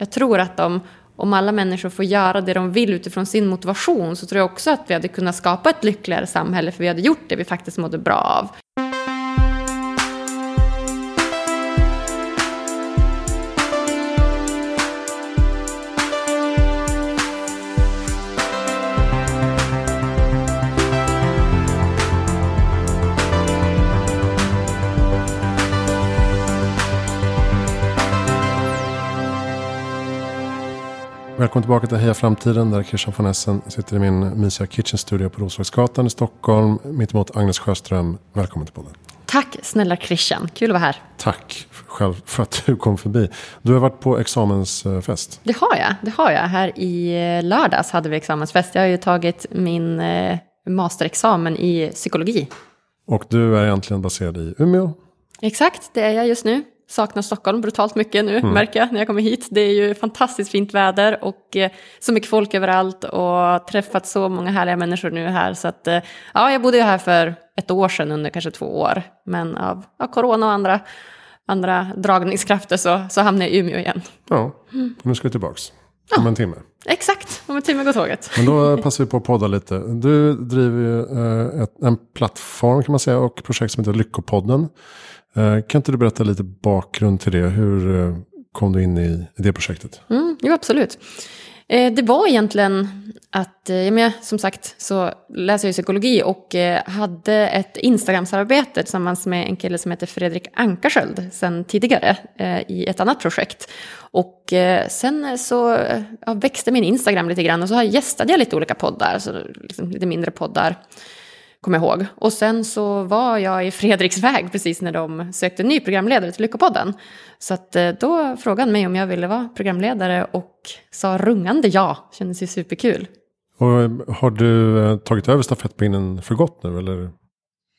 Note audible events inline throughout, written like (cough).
Jag tror att om, om alla människor får göra det de vill utifrån sin motivation så tror jag också att vi hade kunnat skapa ett lyckligare samhälle för vi hade gjort det vi faktiskt mådde bra av. Välkommen tillbaka till Heja Framtiden där Christian von Essen sitter i min mysiga kitchen studio på Roslagsgatan i Stockholm. Mittemot Agnes Sjöström. Välkommen till podden. Tack snälla Christian, kul att vara här. Tack själv för att du kom förbi. Du har varit på examensfest. Det har jag, det har jag. Här i lördags hade vi examensfest. Jag har ju tagit min eh, masterexamen i psykologi. Och du är egentligen baserad i Umeå. Exakt, det är jag just nu saknar Stockholm brutalt mycket nu, mm. märker jag, när jag kommer hit. Det är ju fantastiskt fint väder och eh, så mycket folk överallt och träffat så många härliga människor nu här. Så att, eh, ja, jag bodde ju här för ett år sedan under kanske två år. Men av ja, corona och andra, andra dragningskrafter så, så hamnade jag i Umeå igen. Ja, nu ska vi tillbaks. Om en timme. Exakt, om en timme går tåget. Men då passar vi på att podda lite. Du driver ju eh, ett, en plattform kan man säga och projekt som heter Lyckopodden. Eh, kan inte du berätta lite bakgrund till det? Hur eh, kom du in i det projektet? Mm, jo, absolut. Eh, det var egentligen att, ja, men som sagt så läser jag psykologi och hade ett Instagram-samarbete tillsammans med en kille som heter Fredrik Ankarsköld sen tidigare i ett annat projekt. Och sen så ja, växte min Instagram lite grann och så gästade jag lite olika poddar, så liksom lite mindre poddar kommer jag ihåg. Och sen så var jag i Fredriksväg (laughs) precis när de sökte ny programledare till Lyckopodden. Så att eh, då frågade han mig om jag ville vara programledare och sa rungande ja. Kändes ju superkul. Och eh, har du eh, tagit över stafettpinnen för gott nu eller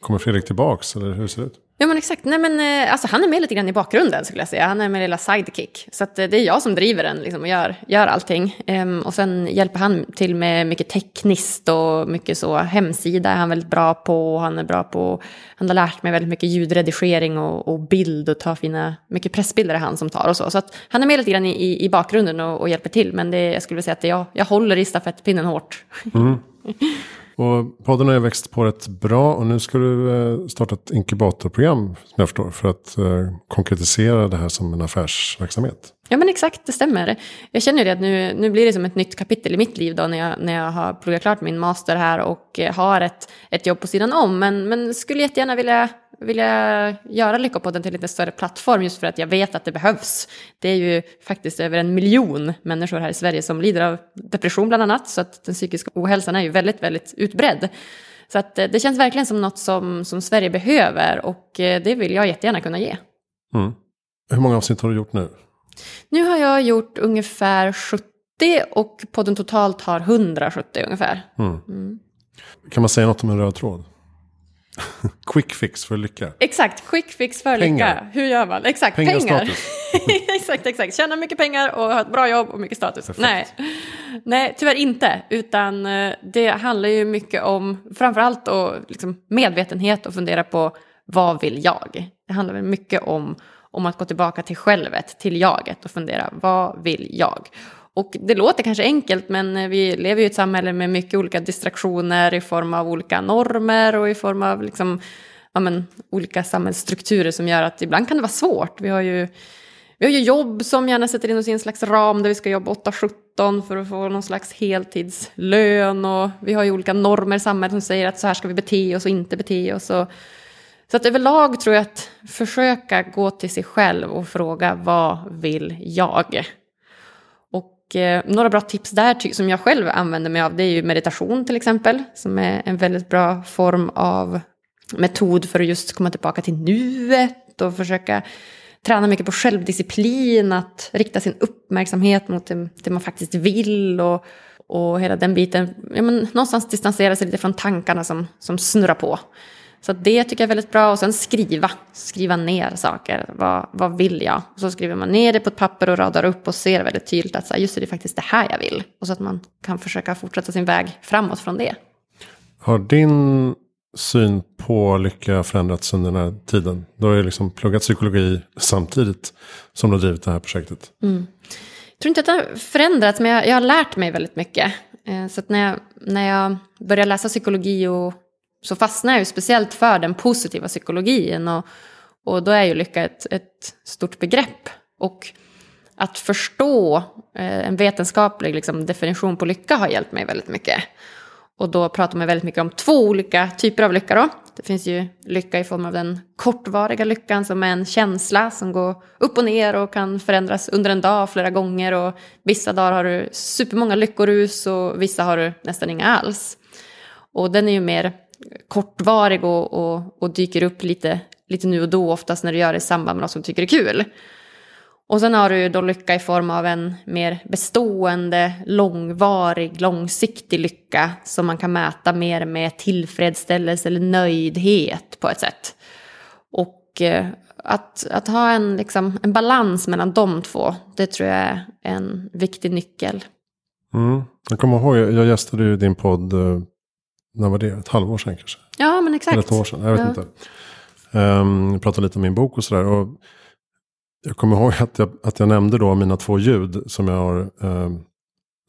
kommer Fredrik tillbaks eller hur ser det ut? Ja men exakt, nej men alltså, han är med lite grann i bakgrunden skulle jag säga. Han är min lilla sidekick. Så att, det är jag som driver den liksom, och gör, gör allting. Um, och sen hjälper han till med mycket tekniskt och mycket så. Hemsida är han väldigt bra på. Han är bra på, han har lärt mig väldigt mycket ljudredigering och, och bild och ta fina, mycket pressbilder är han som tar och så. Så han är med lite grann i, i bakgrunden och, och hjälper till. Men det, jag skulle vilja säga att det, jag, jag håller i stafettpinnen hårt. Mm. (laughs) Och podden har ju växt på rätt bra och nu ska du eh, starta ett inkubatorprogram som jag förstår för att eh, konkretisera det här som en affärsverksamhet. Ja men exakt, det stämmer. Jag känner det att nu, nu blir det som ett nytt kapitel i mitt liv då när jag, när jag har pluggat klart min master här och eh, har ett, ett jobb på sidan om. Men, men skulle jättegärna vilja vilja göra Lyckopodden till en lite större plattform just för att jag vet att det behövs. Det är ju faktiskt över en miljon människor här i Sverige som lider av depression bland annat, så att den psykiska ohälsan är ju väldigt, väldigt utbredd. Så att eh, det känns verkligen som något som, som Sverige behöver och eh, det vill jag jättegärna kunna ge. Mm. Hur många avsnitt har du gjort nu? Nu har jag gjort ungefär 70 och podden totalt har 170 ungefär. Mm. Mm. Kan man säga något om en röd tråd? (laughs) quick fix för lycka. Exakt, quick fix för pengar. lycka. Hur gör man? Exakt, pengar. pengar. (laughs) exakt, exakt. Tjäna mycket pengar och ha ett bra jobb och mycket status. Nej. Nej, tyvärr inte. Utan eh, det handlar ju mycket om framförallt och liksom medvetenhet och fundera på vad vill jag? Det handlar väl mycket om, om att gå tillbaka till självet, till jaget och fundera vad vill jag? Och det låter kanske enkelt men eh, vi lever ju i ett samhälle med mycket olika distraktioner i form av olika normer och i form av liksom, ja, men, olika samhällsstrukturer som gör att ibland kan det vara svårt. Vi har ju, vi har ju jobb som gärna sätter in oss i en slags ram där vi ska jobba 8-17 för att få någon slags heltidslön och vi har ju olika normer i samhället som säger att så här ska vi bete oss och inte bete oss. Och, så att överlag tror jag att försöka gå till sig själv och fråga vad vill jag? Eh, några bra tips där som jag själv använder mig av det är ju meditation till exempel. Som är en väldigt bra form av metod för att just komma tillbaka till nuet och försöka träna mycket på självdisciplin, att rikta sin uppmärksamhet mot det, det man faktiskt vill och, och hela den biten. Ja, men, någonstans distansera sig lite från tankarna som, som snurrar på. Så det tycker jag är väldigt bra. Och sen skriva. Skriva ner saker. Vad, vad vill jag? Och så skriver man ner det på ett papper och radar upp och ser väldigt tydligt att så här, just det, det är faktiskt det här jag vill. Och så att man kan försöka fortsätta sin väg framåt från det. Har din syn på lycka förändrats under den här tiden? Du har ju liksom pluggat psykologi samtidigt som du har drivit det här projektet. Mm. tror inte att det har förändrats, men jag, jag har lärt mig väldigt mycket. Eh, så att när jag, när jag började läsa psykologi och, så fastnar jag ju speciellt för den positiva psykologin. Och, och då är ju lycka ett, ett stort begrepp. Och att förstå eh, en vetenskaplig liksom, definition på lycka har hjälpt mig väldigt mycket. Och då pratar man väldigt mycket om två olika typer av lycka då. Det finns ju lycka i form av den kortvariga lyckan som är en känsla som går upp och ner och kan förändras under en dag flera gånger. Och vissa dagar har du supermånga lyckorus och vissa har du nästan inga alls. Och den är ju mer kortvarig och, och, och dyker upp lite, lite nu och då, oftast när du gör det i samband med något som du tycker är kul. Och sen har du ju då lycka i form av en mer bestående, långvarig, långsiktig lycka som man kan mäta mer med tillfredsställelse eller nöjdhet på ett sätt. Och eh, att, att ha en, liksom, en balans mellan de två, det tror jag är en viktig nyckel. Mm. Jag kommer ihåg, jag gästade ju din podd, eh, när var det? Ett halvår sedan kanske? Ja, men exakt. Eller ett år sedan, jag vet ja. inte. Um, jag pratade lite om min bok och sådär. Jag kommer ihåg att jag, att jag nämnde då mina två ljud som jag har. Eh,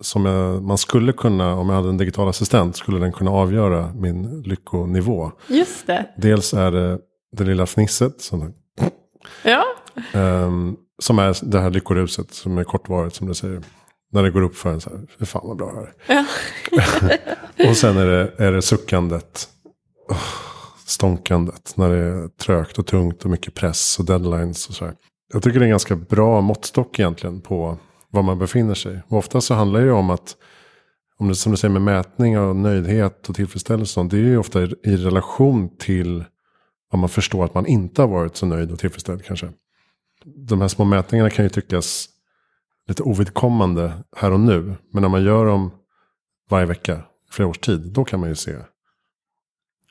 som jag, man skulle kunna, om jag hade en digital assistent, skulle den kunna avgöra min lyckonivå. Just det. Dels är det det lilla fnisset. Som, ja. eh, som är det här lyckoruset som är kortvarigt som du säger. När det går upp för en så här, fy fan vad bra det är. Ja. (laughs) och sen är det, är det suckandet. Oh, stånkandet. När det är trögt och tungt och mycket press och deadlines och så här. Jag tycker det är en ganska bra måttstock egentligen på var man befinner sig. Och ofta så handlar det ju om att, om det, som du säger med mätning och nöjdhet och tillfredsställelse. Det är ju ofta i, i relation till vad man förstår att man inte har varit så nöjd och tillfredsställd kanske. De här små mätningarna kan ju tyckas lite ovidkommande här och nu. Men när man gör dem varje vecka, flera års tid, då kan man ju se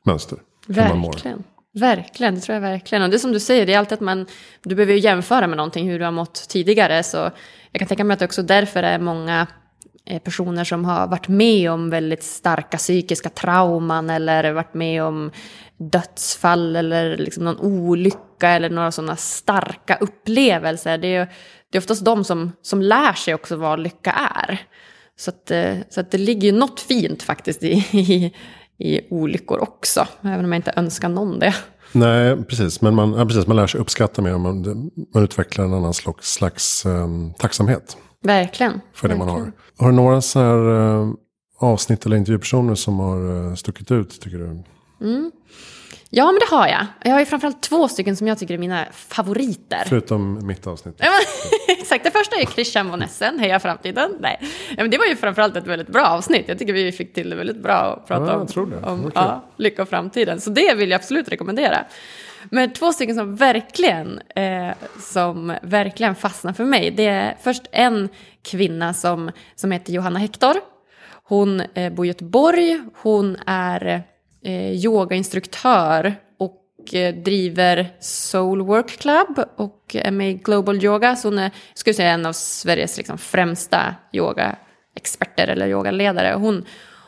mönster. Verkligen. Verkligen, det tror jag verkligen. Och det är som du säger, det är alltid att man, du behöver ju jämföra med någonting, hur du har mått tidigare. Så jag kan tänka mig att det också därför är många eh, personer som har varit med om väldigt starka psykiska trauman eller varit med om dödsfall eller liksom någon olycka eller några sådana starka upplevelser. Det är, det är oftast de som, som lär sig också vad lycka är. Så, att, eh, så att det ligger ju något fint faktiskt i, i i olyckor också. Även om jag inte önskar någon det. Nej, precis. Men man, ja, precis, man lär sig uppskatta mer. Man, man utvecklar en annan slags, slags um, tacksamhet. Verkligen. För det verkligen. man har. Har du några så här uh, avsnitt eller intervjupersoner som har uh, stuckit ut tycker du? Mm. Ja, men det har jag. Jag har ju framförallt två stycken som jag tycker är mina favoriter. Förutom mitt avsnitt. (laughs) Exakt, det första är Christian von Essen, Heja framtiden. Nej, ja, men det var ju framförallt ett väldigt bra avsnitt. Jag tycker vi fick till det väldigt bra att prata ja, om, om ja, lycka och framtiden. Så det vill jag absolut rekommendera. Men två stycken som verkligen, eh, som verkligen fastnar för mig. Det är först en kvinna som, som heter Johanna Hector. Hon eh, bor i Göteborg. Hon är eh, yogainstruktör och eh, driver Soul Work Club och är med i Global Yoga. Så hon är, skulle säga, en av Sveriges liksom, främsta yogaexperter eller yogaledare. Hon,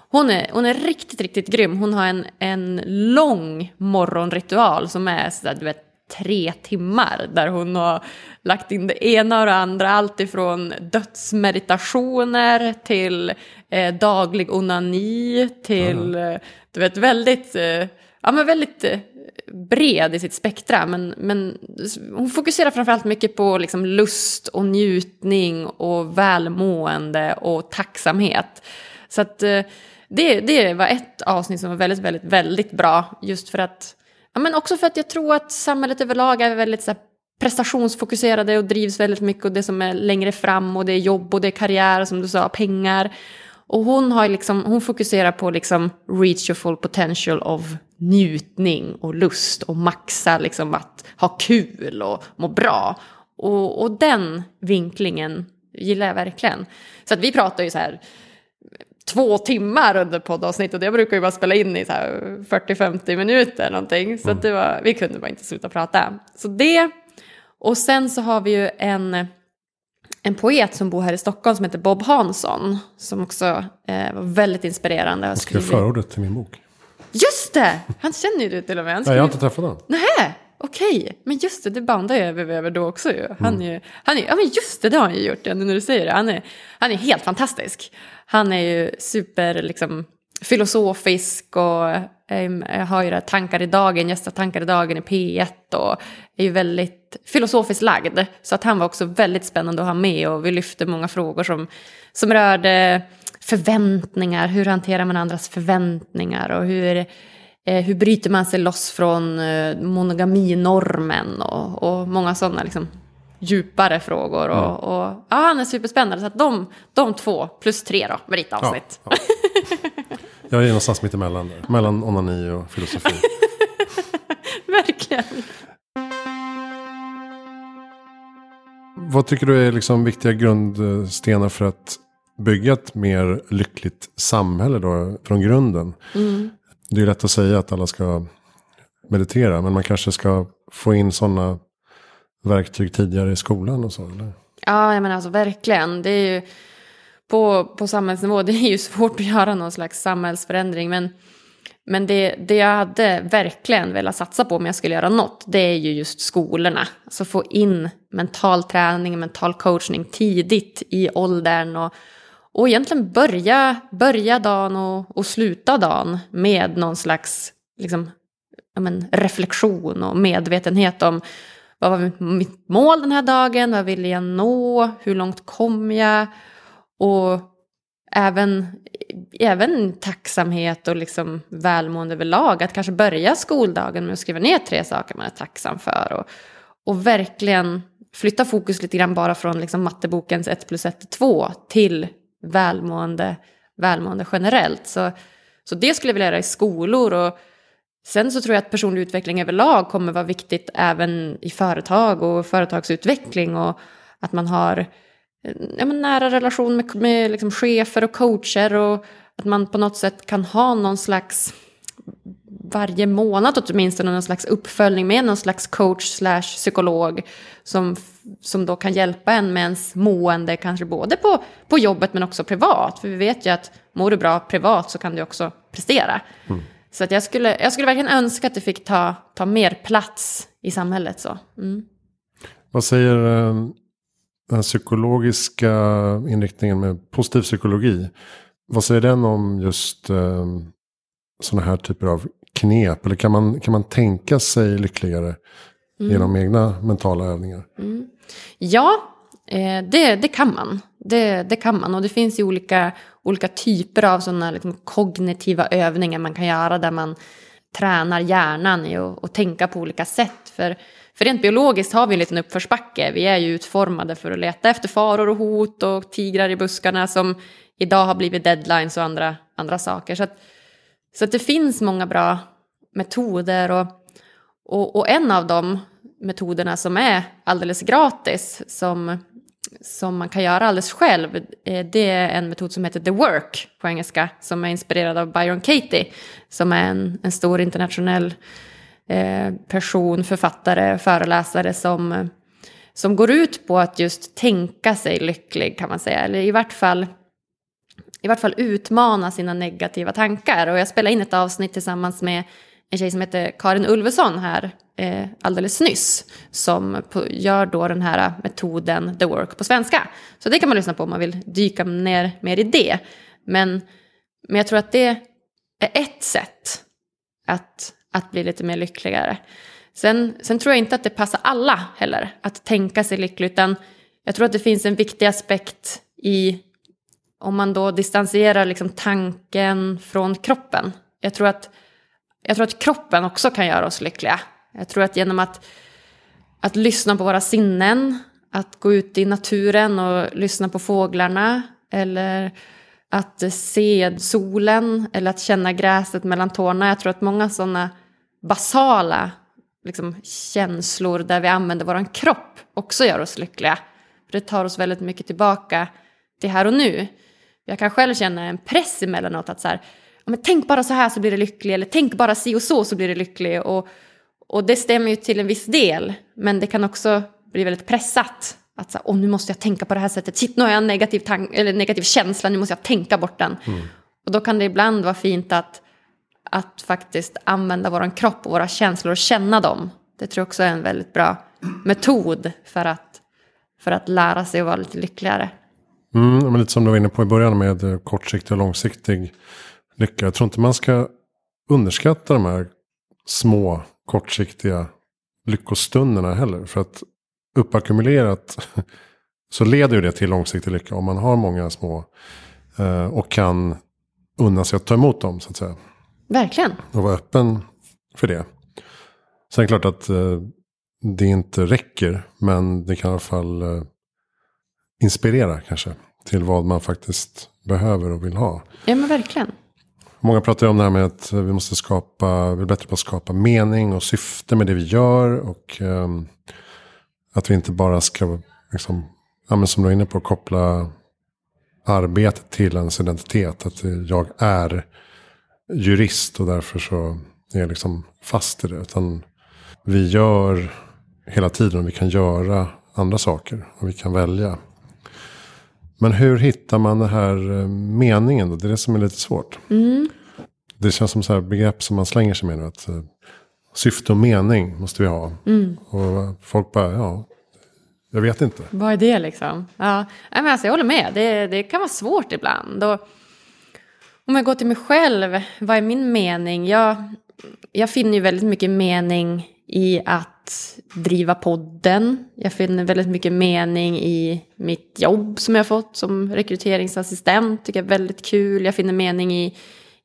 hon, är, hon är riktigt, riktigt grym. Hon har en, en lång morgonritual som är sådär, du vet, tre timmar där hon har lagt in det ena och det andra. Allt ifrån dödsmeditationer till eh, daglig onani till mm. du vet väldigt, eh, ja, men väldigt eh, bred i sitt spektra. Men, men hon fokuserar framförallt mycket på liksom, lust och njutning och välmående och tacksamhet. Så att eh, det, det var ett avsnitt som var väldigt, väldigt, väldigt bra. Just för att Ja, men också för att jag tror att samhället överlag är väldigt så här, prestationsfokuserade och drivs väldigt mycket och det som är längre fram och det är jobb och det är karriär som du sa, pengar. Och hon, har liksom, hon fokuserar på liksom reach your full potential of njutning och lust och maxa liksom att ha kul och må bra. Och, och den vinklingen gillar jag verkligen. Så att vi pratar ju så här två timmar under poddavsnittet. Jag brukar ju bara spela in i 40-50 minuter någonting. Så mm. det var, vi kunde bara inte sluta prata. Så det. Och sen så har vi ju en, en poet som bor här i Stockholm som heter Bob Hansson. Som också eh, var väldigt inspirerande. Jag skrev förordet till min bok. Just det! Han känner ju du till och med. Nej, jag har inte träffat honom. Nej, okej, okay, men just det, det bandar jag över, över då också ju. Han är han är, ja men just det, det har han ju gjort, när du säger det. Han är, han är helt fantastisk. Han är ju super, liksom, filosofisk och eh, har ju det tankar i dagen, gästar tankar i dagen i P1 och är ju väldigt filosofiskt lagd. Så att han var också väldigt spännande att ha med och vi lyfte många frågor som, som rörde förväntningar, hur hanterar man andras förväntningar och hur, hur bryter man sig loss från eh, monogaminormen och, och många sådana liksom, djupare frågor. Och, mm. och, ja, han är superspännande. Så att de, de två, plus tre då, med ditt avsnitt. Ja, ja. Jag är någonstans mitt emellan där. Mellan onani och filosofi. (laughs) Verkligen. Vad tycker du är liksom viktiga grundstenar för att bygga ett mer lyckligt samhälle då, från grunden? Mm. Det är lätt att säga att alla ska meditera, men man kanske ska få in sådana verktyg tidigare i skolan och så? Eller? Ja, jag menar alltså verkligen. Det är ju på, på samhällsnivå, (laughs) det är ju svårt att göra någon slags samhällsförändring, men men det, det jag hade verkligen velat satsa på om jag skulle göra något, det är ju just skolorna. Alltså få in mental träning, mental coachning tidigt i åldern och, och egentligen börja, börja dagen och, och sluta dagen med någon slags liksom, men, reflektion och medvetenhet om vad var mitt mål den här dagen, vad vill jag nå, hur långt kom jag? Och även, även tacksamhet och liksom välmående överlag. Att kanske börja skoldagen med att skriva ner tre saker man är tacksam för. Och, och verkligen flytta fokus lite grann bara från liksom mattebokens 1 plus 1 är 2 till välmående, välmående generellt. Så, så det skulle jag vilja göra i skolor. Och sen så tror jag att personlig utveckling överlag kommer vara viktigt även i företag och företagsutveckling. Och att man har eh, ja, men nära relation med, med liksom chefer och coacher och att man på något sätt kan ha någon slags varje månad åtminstone någon slags uppföljning med någon slags coach slash psykolog som, som då kan hjälpa en med ens mående kanske både på, på jobbet men också privat. För vi vet ju att mår du bra privat så kan du också prestera. Mm. Så att jag, skulle, jag skulle verkligen önska att det fick ta, ta mer plats i samhället. Så. Mm. Vad säger eh, den psykologiska inriktningen med positiv psykologi. Vad säger den om just eh, sådana här typer av knep? Eller kan man, kan man tänka sig lyckligare mm. genom egna mentala övningar? Mm. Ja, eh, det, det kan man. Det, det kan man. Och det finns ju olika, olika typer av sådana liksom kognitiva övningar man kan göra där man tränar hjärnan i att tänka på olika sätt. För för rent biologiskt har vi en liten uppförsbacke. Vi är ju utformade för att leta efter faror och hot och tigrar i buskarna som idag har blivit deadlines och andra, andra saker. Så, att, så att det finns många bra metoder och, och, och en av de metoderna som är alldeles gratis som, som man kan göra alldeles själv eh, det är en metod som heter The Work på engelska som är inspirerad av Byron Katie som är en, en stor internationell Eh, person, författare, föreläsare som, som går ut på att just tänka sig lycklig kan man säga. Eller i vart fall i vart fall utmana sina negativa tankar. Och jag spelade in ett avsnitt tillsammans med en tjej som heter Karin Ulveson här eh, alldeles nyss. Som på, gör då den här metoden The Work på svenska. Så det kan man lyssna på om man vill dyka ner mer i det. Men, men jag tror att det är ett sätt att att bli lite mer lyckligare. Sen, sen tror jag inte att det passar alla heller att tänka sig lycklig, utan jag tror att det finns en viktig aspekt i om man då distanserar liksom tanken från kroppen. Jag tror, att, jag tror att kroppen också kan göra oss lyckliga. Jag tror att genom att, att lyssna på våra sinnen, att gå ut i naturen och lyssna på fåglarna eller att se solen eller att känna gräset mellan tårna. Jag tror att många sådana basala liksom, känslor där vi använder vår kropp också gör oss lyckliga. För det tar oss väldigt mycket tillbaka till här och nu. Jag kan själv känna en press emellanåt att så här, men tänk bara så här så blir det lycklig, eller tänk bara si och så så blir det lycklig. Och, och det stämmer ju till en viss del, men det kan också bli väldigt pressat. Att så här, oh, nu måste jag tänka på det här sättet, shit nu har jag en negativ, eller negativ känsla, nu måste jag tänka bort den. Mm. Och då kan det ibland vara fint att att faktiskt använda vår kropp och våra känslor och känna dem. Det tror jag också är en väldigt bra metod för att, för att lära sig att vara lite lyckligare. Mm, men lite som du var inne på i början med eh, kortsiktig och långsiktig lycka. Jag tror inte man ska underskatta de här små kortsiktiga lyckostunderna heller. För att uppackumulerat (laughs) så leder ju det till långsiktig lycka om man har många små eh, och kan unna sig att ta emot dem så att säga. Verkligen. Och vara öppen för det. Sen är det klart att eh, det inte räcker men det kan i alla fall inspirera kanske till vad man faktiskt behöver och vill ha. Ja men verkligen. Många pratar ju om det här med att vi måste skapa, är bättre på att skapa mening och syfte med det vi gör. Och um, att vi inte bara ska, liksom, ja, men som du är inne på, koppla arbetet till ens identitet. Att jag är jurist och därför så är jag liksom fast i det. Utan vi gör hela tiden och vi kan göra andra saker. Och vi kan välja. Men hur hittar man den här eh, meningen då? Det är det som är lite svårt. Mm. Det känns som så här begrepp som man slänger sig med nu. Att, syfte och mening måste vi ha. Mm. Och folk bara, ja, jag vet inte. Vad är det liksom? Ja, men alltså, jag håller med. Det, det kan vara svårt ibland. Och om jag går till mig själv, vad är min mening? Jag, jag finner ju väldigt mycket mening i att driva podden. Jag finner väldigt mycket mening i mitt jobb som jag fått som rekryteringsassistent. Tycker jag är väldigt kul. Jag finner mening i,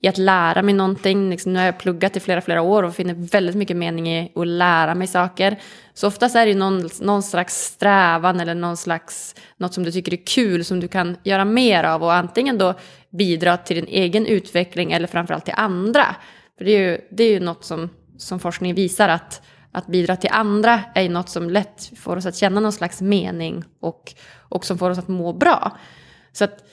i att lära mig någonting. Liksom, nu har jag pluggat i flera, flera år och finner väldigt mycket mening i att lära mig saker. Så oftast är det någon, någon slags strävan eller någon slags, något som du tycker är kul som du kan göra mer av och antingen då bidra till din egen utveckling eller framförallt till andra. För det är ju, det är ju något som, som forskning visar att att bidra till andra är ju något som lätt får oss att känna någon slags mening och, och som får oss att må bra. Så att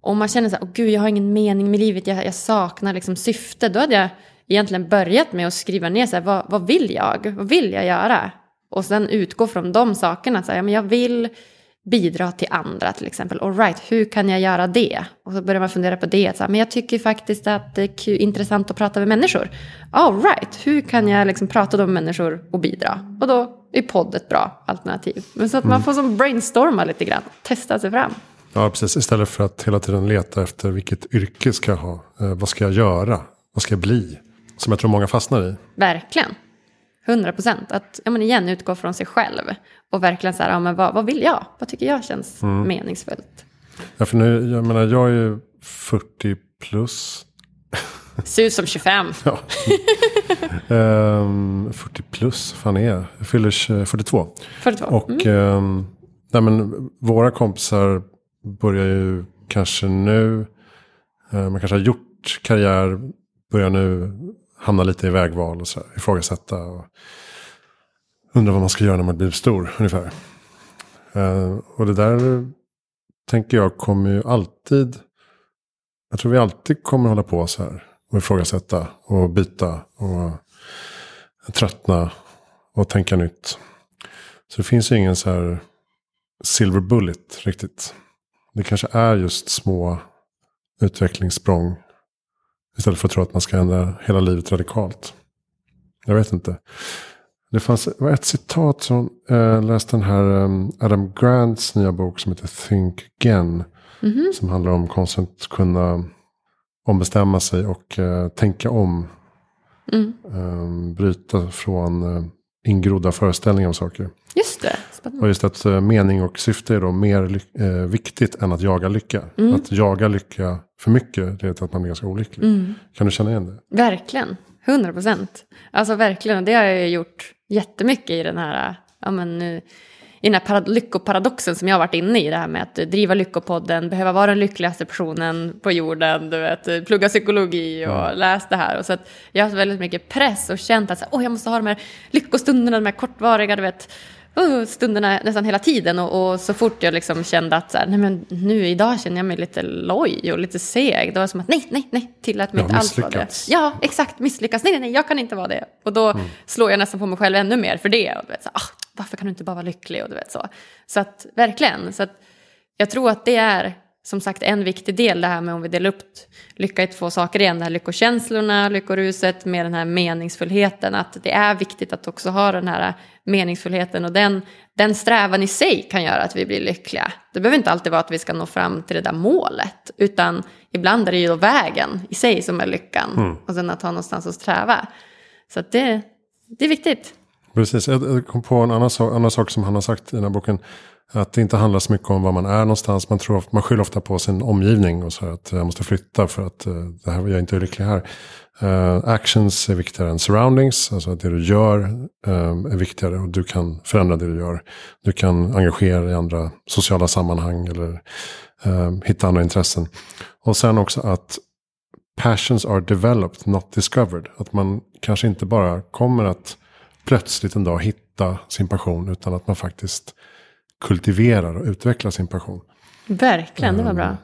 om man känner så här, åh gud jag har ingen mening med livet, jag, jag saknar liksom syfte, då hade jag egentligen börjat med att skriva ner så här, vad, vad vill jag, vad vill jag göra? Och sen utgå från de sakerna, så här, ja, men jag vill bidra till andra till exempel. All right, hur kan jag göra det? Och så börjar man fundera på det. Så här, men jag tycker faktiskt att det är intressant att prata med människor. All right, hur kan jag liksom prata med människor och bidra? Och då är podd ett bra alternativ. Men så att man mm. får som brainstorma lite grann, testa sig fram. Ja, precis. Istället för att hela tiden leta efter vilket yrke ska jag ha. Eh, vad ska jag göra? Vad ska jag bli? Som jag tror många fastnar i. Verkligen. 100 procent. Att ja, men igen utgå från sig själv. Och verkligen så här, ja, men vad, vad vill jag? Vad tycker jag känns mm. meningsfullt? Ja, för nu, jag menar, jag är ju 40 plus. Ser ut som 25. (laughs) ja. um, 40 plus, fan är jag? Jag fyller 42. 42. Och mm. um, nej, men, våra kompisar börjar ju kanske nu, uh, man kanske har gjort karriär, börjar nu hamna lite i vägval och så här, ifrågasätta. Och undra vad man ska göra när man blir stor ungefär. Uh, och det där tänker jag kommer ju alltid. Jag tror vi alltid kommer hålla på så här. Och ifrågasätta och byta och tröttna och tänka nytt. Så det finns ju ingen så här silver bullet riktigt. Det kanske är just små utvecklingssprång Istället för att tro att man ska ändra hela livet radikalt. Jag vet inte. Det fanns det var ett citat som äh, läste den här um, Adam Grants nya bok som heter Think Again. Mm -hmm. Som handlar om konsten att kunna ombestämma sig och uh, tänka om. Mm. Um, bryta från uh, ingrodda föreställningar om saker. Just det. Och just att uh, mening och syfte är då mer uh, viktigt än att jaga lycka. Mm. Att jaga lycka för mycket leder till att man blir ganska olycklig. Mm. Kan du känna igen det? Verkligen. 100 procent. Alltså verkligen. Det har jag gjort jättemycket i den här, ja men, i den här lyckoparadoxen som jag har varit inne i. Det här med att driva Lyckopodden, behöva vara den lyckligaste personen på jorden, du vet, plugga psykologi och mm. läsa det här. Och så att jag har haft väldigt mycket press och känt att oh, jag måste ha de här lyckostunderna, de här kortvariga, du vet stunderna nästan hela tiden. Och, och, så fort jag liksom kände att så här, nej, men nu idag känner jag mig lite loj och lite seg. Då var det som att nej, nej, nej, tillät mig inte alls vara det. Ja, exakt, misslyckas. Nej, nej, nej, jag kan inte vara det. Och då mm. slår jag nästan på mig själv ännu mer för det. Och du vet, så, ah, varför kan du inte bara vara lycklig? Och du vet så. Så att verkligen, så att jag tror att det är som sagt en viktig del det här med om vi delar upp lycka i två saker igen. Det här lyckokänslorna, lyckoruset med den här meningsfullheten. Att det är viktigt att också ha den här meningsfullheten och den, den strävan i sig kan göra att vi blir lyckliga. Det behöver inte alltid vara att vi ska nå fram till det där målet. Utan ibland är det ju då vägen i sig som är lyckan. Mm. Och sen att ha någonstans att sträva. Så att det, det är viktigt. Precis, jag kom på en annan sak, annan sak som han har sagt i den här boken. Att det inte handlar så mycket om var man är någonstans. Man, tror, man skyller ofta på sin omgivning och så att jag måste flytta för att eh, det här, jag är inte lycklig här. Uh, actions är viktigare än surroundings. Alltså att det du gör uh, är viktigare och du kan förändra det du gör. Du kan engagera dig i andra sociala sammanhang eller hitta andra intressen. Och sen också att passions are developed, not discovered. Att man kanske inte bara kommer att plötsligt en dag hitta sin passion utan att man faktiskt kultiverar och utvecklar sin passion. Verkligen, det var bra. Ehm,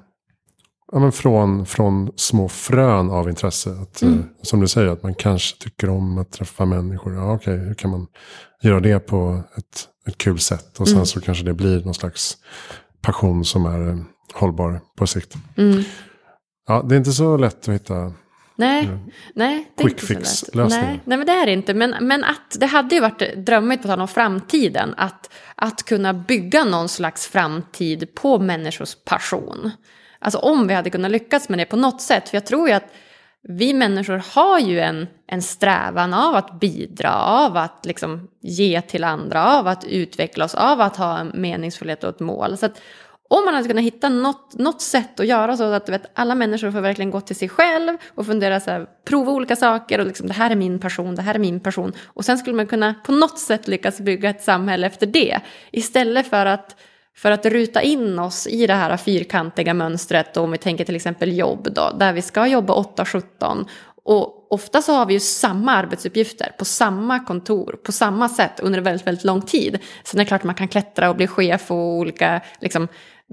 ja, men från, från små frön av intresse. Att, mm. Eh, som du säger, att man kanske tycker om att träffa människor. Ja, okej, hur kan man göra det på ett, ett kul sätt? Och sen mm. så kanske det blir någon slags passion som är eh, hållbar på sikt. Mm. Ja, det är inte så lätt att hitta Nej, mm. nej det quick fix lösning. Nej, nej, men det är det inte. Men, men att det hade ju varit drömmigt på tal om framtiden. Att, att kunna bygga någon slags framtid på människors passion. Alltså om vi hade kunnat lyckas med det på något sätt. För jag tror ju att vi människor har ju en, en strävan av att bidra, av att liksom ge till andra, av att utveckla oss, av att ha en meningsfullhet och ett mål. Så att om man hade kunnat hitta något, något sätt att göra så att du vet, alla människor får verkligen gå till sig själv och fundera så här, prova olika saker och liksom det här är min person, det här är min person. Och sen skulle man kunna på något sätt lyckas bygga ett samhälle efter det. Istället för att, för att ruta in oss i det här fyrkantiga mönstret, och om vi tänker till exempel jobb då, där vi ska jobba 8-17 och ofta så har vi ju samma arbetsuppgifter på samma kontor på samma sätt under väldigt, väldigt lång tid. Sen är det klart att man kan klättra och bli chef och olika liksom,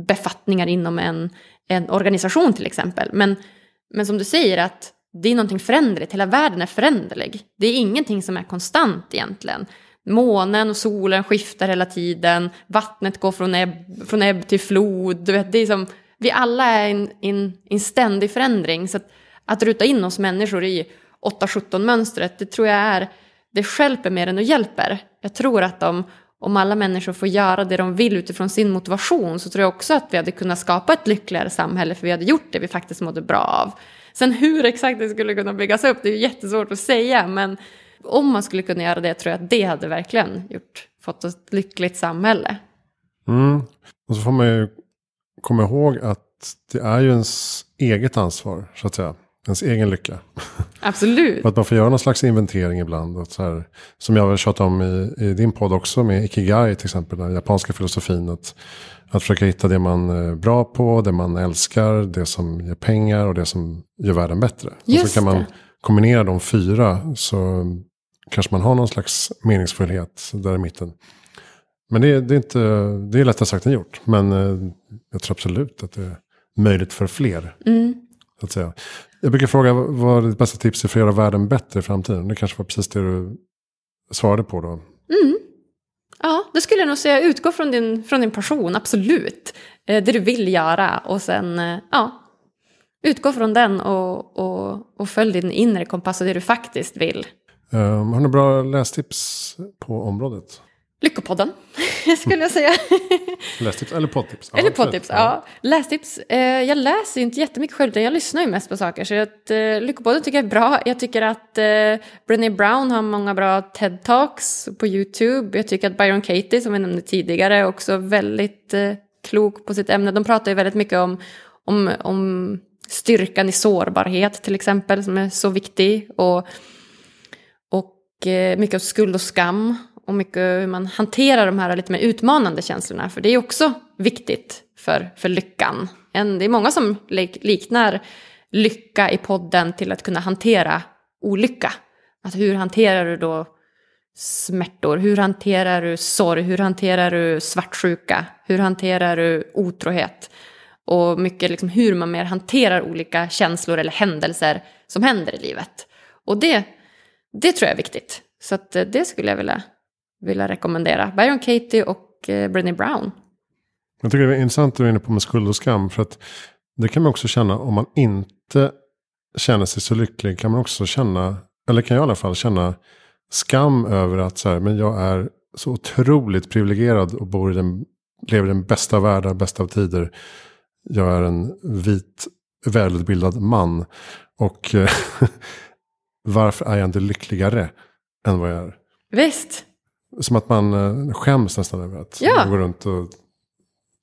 befattningar inom en, en organisation till exempel. Men, men som du säger att det är någonting föränderligt, hela världen är föränderlig. Det är ingenting som är konstant egentligen. Månen och solen skiftar hela tiden, vattnet går från ebb, från ebb till flod. Du vet, det är som, vi alla är i en, en, ständig förändring. Så att, att ruta in oss människor i 8-17-mönstret, det tror jag är, det skälper mer än det hjälper. Jag tror att om, om alla människor får göra det de vill utifrån sin motivation så tror jag också att vi hade kunnat skapa ett lyckligare samhälle för vi hade gjort det vi faktiskt mådde bra av. Sen hur exakt det skulle kunna byggas upp det är jättesvårt att säga men om man skulle kunna göra det tror jag att det hade verkligen gjort, fått ett lyckligt samhälle. Mm. Och så får man ju komma ihåg att det är ju ens eget ansvar så att säga ens egen lycka. Absolut. att man får göra någon slags inventering ibland. Och så här, som jag har tjatat om i, i, din podd också med Ikigai till exempel. Den japanska filosofin. Att, att försöka hitta det man är bra på, det man älskar, det som ger pengar och det som gör världen bättre. Just och så kan man det. kombinera de fyra så kanske man har någon slags meningsfullhet där i mitten. Men det, det är, inte, det är lättare sagt än gjort. Men eh, jag tror absolut att det är möjligt för fler. Mm. Att säga. Jag brukar fråga vad ditt bästa tips är för att göra världen bättre i framtiden. Det kanske var precis det du svarade på då. Mm. Ja, det skulle jag nog säga. Utgå från din, från din passion, absolut. Eh, det du vill göra och sen, eh, ja. Utgå från den och, och, och följ din inre kompass och det du faktiskt vill. Um, har du bra lästips på området? Lyckopodden, (laughs) skulle jag säga. (laughs) Lästips eller poddtips? eller poddtips, ja. Lästips. Eh, jag läser inte jättemycket själv, utan jag lyssnar ju mest på saker. Så att, eh, Lyckopodden tycker jag är bra. Jag tycker att eh, Brené Brown har många bra TED-talks på YouTube. Jag tycker att Byron Katie, som vi nämnde tidigare, är också väldigt eh, klok på sitt ämne. De pratar ju väldigt mycket om, om, om styrkan i sårbarhet, till exempel, som är så viktig. Och, och eh, mycket av skuld och skam och mycket hur man hanterar de här lite mer utmanande känslorna. För det är också viktigt för, för lyckan. En, det är många som liknar lycka i podden till att kunna hantera olycka. Att hur hanterar du då smärtor? Hur hanterar du sorg? Hur hanterar du svartsjuka? Hur hanterar du otrohet? Och mycket liksom hur man mer hanterar olika känslor eller händelser som händer i livet. Och det, det tror jag är viktigt. Så att eh, det skulle jag vilja vilja rekommendera. Byron Katie och eh, Brené Brown. Jag tycker det är intressant att du är inne på med skuld och skam. För att det kan man också känna om man inte känner sig så lycklig. Kan man också känna, eller kan jag i alla fall känna skam över att så här, men jag är så otroligt privilegierad och bor i den, lever i den bästa av världar, bästa av tider. Jag är en vit, välutbildad man. Och eh, (laughs) varför är jag inte lyckligare än vad jag är? Visst. Som att man eh, skäms nästan över att ja. gå runt och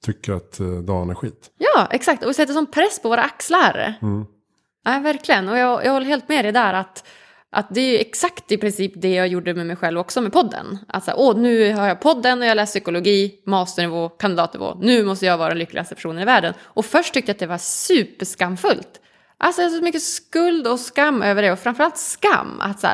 tycker att eh, dagen är skit. Ja, exakt. Och vi sätter sån press på våra axlar. Mm. Ja, verkligen. Och jag, jag håller helt med dig där att, att det är exakt i princip det jag gjorde med mig själv också med podden. Alltså, åh, nu har jag podden och jag läser psykologi, masternivå, kandidatnivå. Nu måste jag vara den lyckligaste personen i världen. Och först tyckte jag att det var superskamfullt. Alltså jag har så mycket skuld och skam över det och framförallt skam. Att så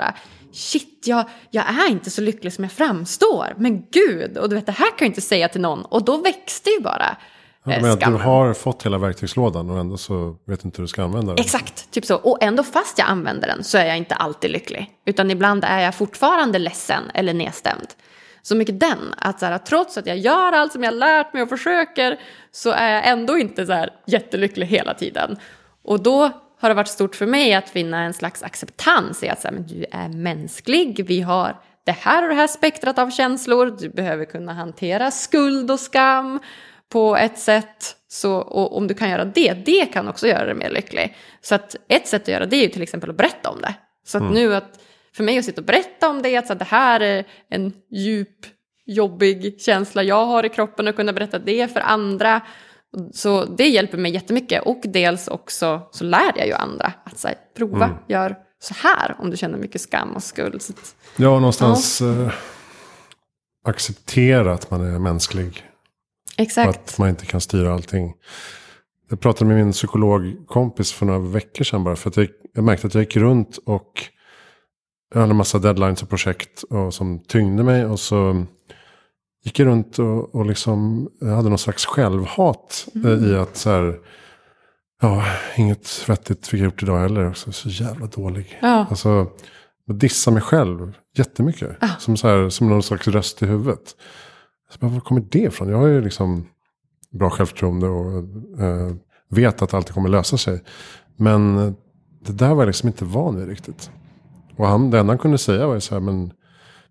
shit, jag, jag är inte så lycklig som jag framstår. Men gud, och du vet det här kan jag inte säga till någon. Och då växte ju bara ja, men Du har fått hela verktygslådan och ändå så vet inte hur du ska använda den. Exakt, typ så. Och ändå fast jag använder den så är jag inte alltid lycklig. Utan ibland är jag fortfarande ledsen eller nedstämd. Så mycket den, att så här, trots att jag gör allt som jag lärt mig och försöker så är jag ändå inte så här jättelycklig hela tiden. Och då har det varit stort för mig att finna en slags acceptans i att säga, men du är mänsklig, vi har det här och det här spektrat av känslor, du behöver kunna hantera skuld och skam på ett sätt. Så, och om du kan göra det, det kan också göra dig mer lycklig. Så att ett sätt att göra det är ju till exempel att berätta om det. Så att mm. nu att för mig att sitta och berätta om det, att så att det här är en djup, jobbig känsla jag har i kroppen och kunna berätta det för andra så det hjälper mig jättemycket och dels också så lär jag ju andra att här, prova, mm. gör så här om du känner mycket skam och skuld. Så att, ja, någonstans ja. Eh, acceptera att man är mänsklig. Exakt. Och att man inte kan styra allting. Jag pratade med min psykologkompis för några veckor sedan bara. För att jag, jag märkte att jag gick runt och jag hade en massa deadlines och projekt och, som tyngde mig. Och så gick runt och, och liksom hade någon slags självhat eh, mm. i att så här, ja, inget vettigt fick jag gjort idag heller. Också, så jävla dålig. Ja. Alltså, jag dissar mig själv jättemycket. Ja. Som, så här, som någon slags röst i huvudet. Så bara, var kommer det ifrån? Jag har ju liksom bra självförtroende och eh, vet att allt kommer lösa sig. Men det där var jag liksom inte van vid riktigt. Och han, det enda han kunde säga var ju så här, men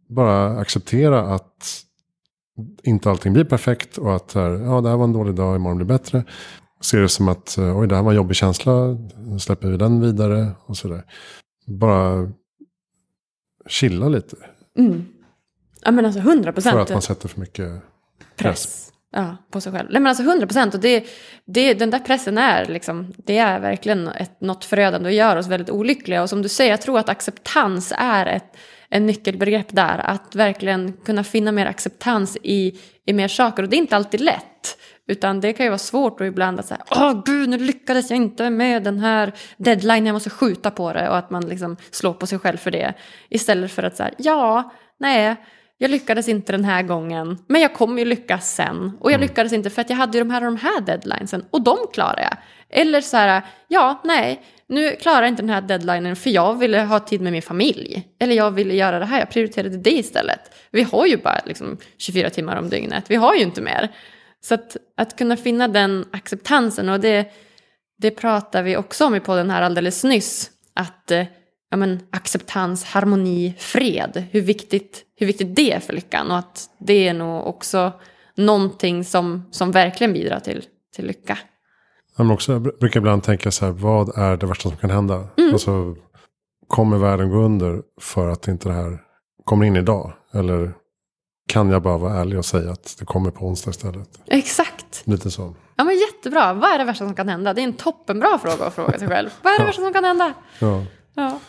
bara acceptera att inte allting blir perfekt och att här, ja, det här var en dålig dag, imorgon blir bättre. Ser det som att eh, oj, det här var en jobbig känsla, släpper vi den vidare och sådär. Bara chilla lite. Mm. Ja men alltså hundra procent. För att man sätter för mycket press. press. Ja, på sig själv. Nej men alltså hundra procent. Och det, det, den där pressen är liksom, det är verkligen ett, något förödande och gör oss väldigt olyckliga. Och som du säger, jag tror att acceptans är ett en nyckelbegrepp där. Att verkligen kunna finna mer acceptans i, i mer saker. Och det är inte alltid lätt. Utan det kan ju vara svårt och ibland att säga åh gud nu lyckades jag inte med den här deadline, jag måste skjuta på det och att man liksom slår på sig själv för det. Istället för att säga ja, nej, jag lyckades inte den här gången, men jag kommer ju lyckas sen. Och jag mm. lyckades inte för att jag hade ju de här och de här deadlinesen och de klarar jag. Eller så här, ja, nej, nu klarar jag inte den här deadlinen för jag ville ha tid med min familj. Eller jag ville göra det här, jag prioriterade det istället. Vi har ju bara liksom 24 timmar om dygnet, vi har ju inte mer. Så att, att kunna finna den acceptansen och det, det pratar vi också om i podden här alldeles nyss. Att eh, ja, men, acceptans, harmoni, fred, hur viktigt, hur viktigt det är för lyckan. Och att det är nog också någonting som, som verkligen bidrar till, till lycka. Men också, jag brukar ibland tänka så här, vad är det värsta som kan hända? Mm. Alltså, kommer världen gå under för att inte det här kommer in idag? Eller kan jag bara vara ärlig och säga att det kommer på onsdag istället? Exakt. Lite så. Ja men jättebra. Vad är det värsta som kan hända? Det är en toppenbra fråga att fråga sig själv. Vad är det värsta som kan hända? Ja. Ja,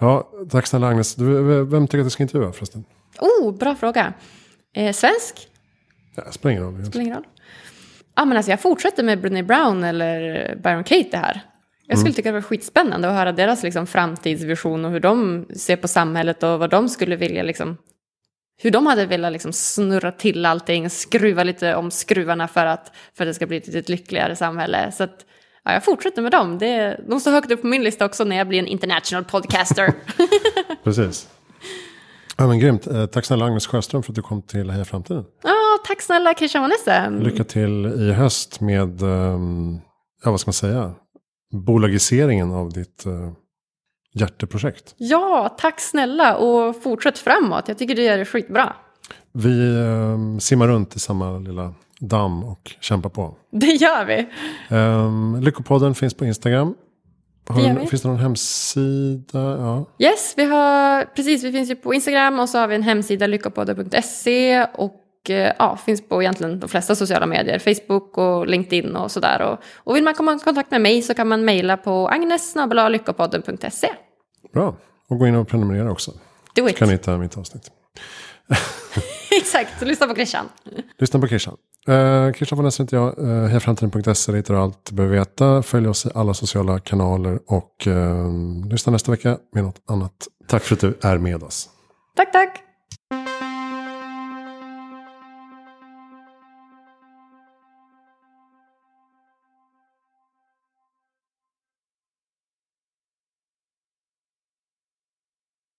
ja tack snälla Agnes. Du, vem tycker att jag ska intervjua förresten? Oh, bra fråga. Eh, svensk? Ja, spelar ingen roll. Spelar ingen roll ah, men alltså jag fortsätter med Brené Brown eller Byron Katie här. Jag skulle mm. tycka det var skitspännande att höra deras liksom, framtidsvision och hur de ser på samhället och vad de skulle vilja liksom, hur de hade velat liksom snurra till allting, skruva lite om skruvarna för att, för att det ska bli ett lite lyckligare samhälle. Så att, ja, jag fortsätter med dem. Det, de står högt upp på min lista också när jag blir en international podcaster. (laughs) Precis. Ja, men grymt. Eh, tack snälla Agnes Sjöström för att du kom till Heja Framtiden. Ja, tack snälla Christian von Essen. Lycka till i höst med, um, ja vad ska man säga, bolagiseringen av ditt uh, hjärteprojekt. Ja, tack snälla och fortsätt framåt. Jag tycker du gör det skitbra. Vi um, simmar runt i samma lilla damm och kämpar på. Det gör vi. Um, Lyckopodden finns på Instagram. Har, finns det någon hemsida? Ja. Yes, vi har, precis, vi finns ju på Instagram och så har vi en hemsida lyckopodden.se och eh, ja, finns på egentligen de flesta sociala medier, Facebook och LinkedIn och sådär. Och, och vill man komma i kontakt med mig så kan man mejla på agnes.lyckopodden.se. Bra, och gå in och prenumerera också. Do it. Så kan ni hitta mitt avsnitt. (laughs) Exakt, lyssna på Christian. Lyssna på Christian. Uh, Christian von Essen heter jag. Uh, Hejaframtiden.se hittar du allt du behöver veta. Följ oss i alla sociala kanaler och uh, lyssna nästa vecka med något annat. Tack för att du är med oss. Tack, tack.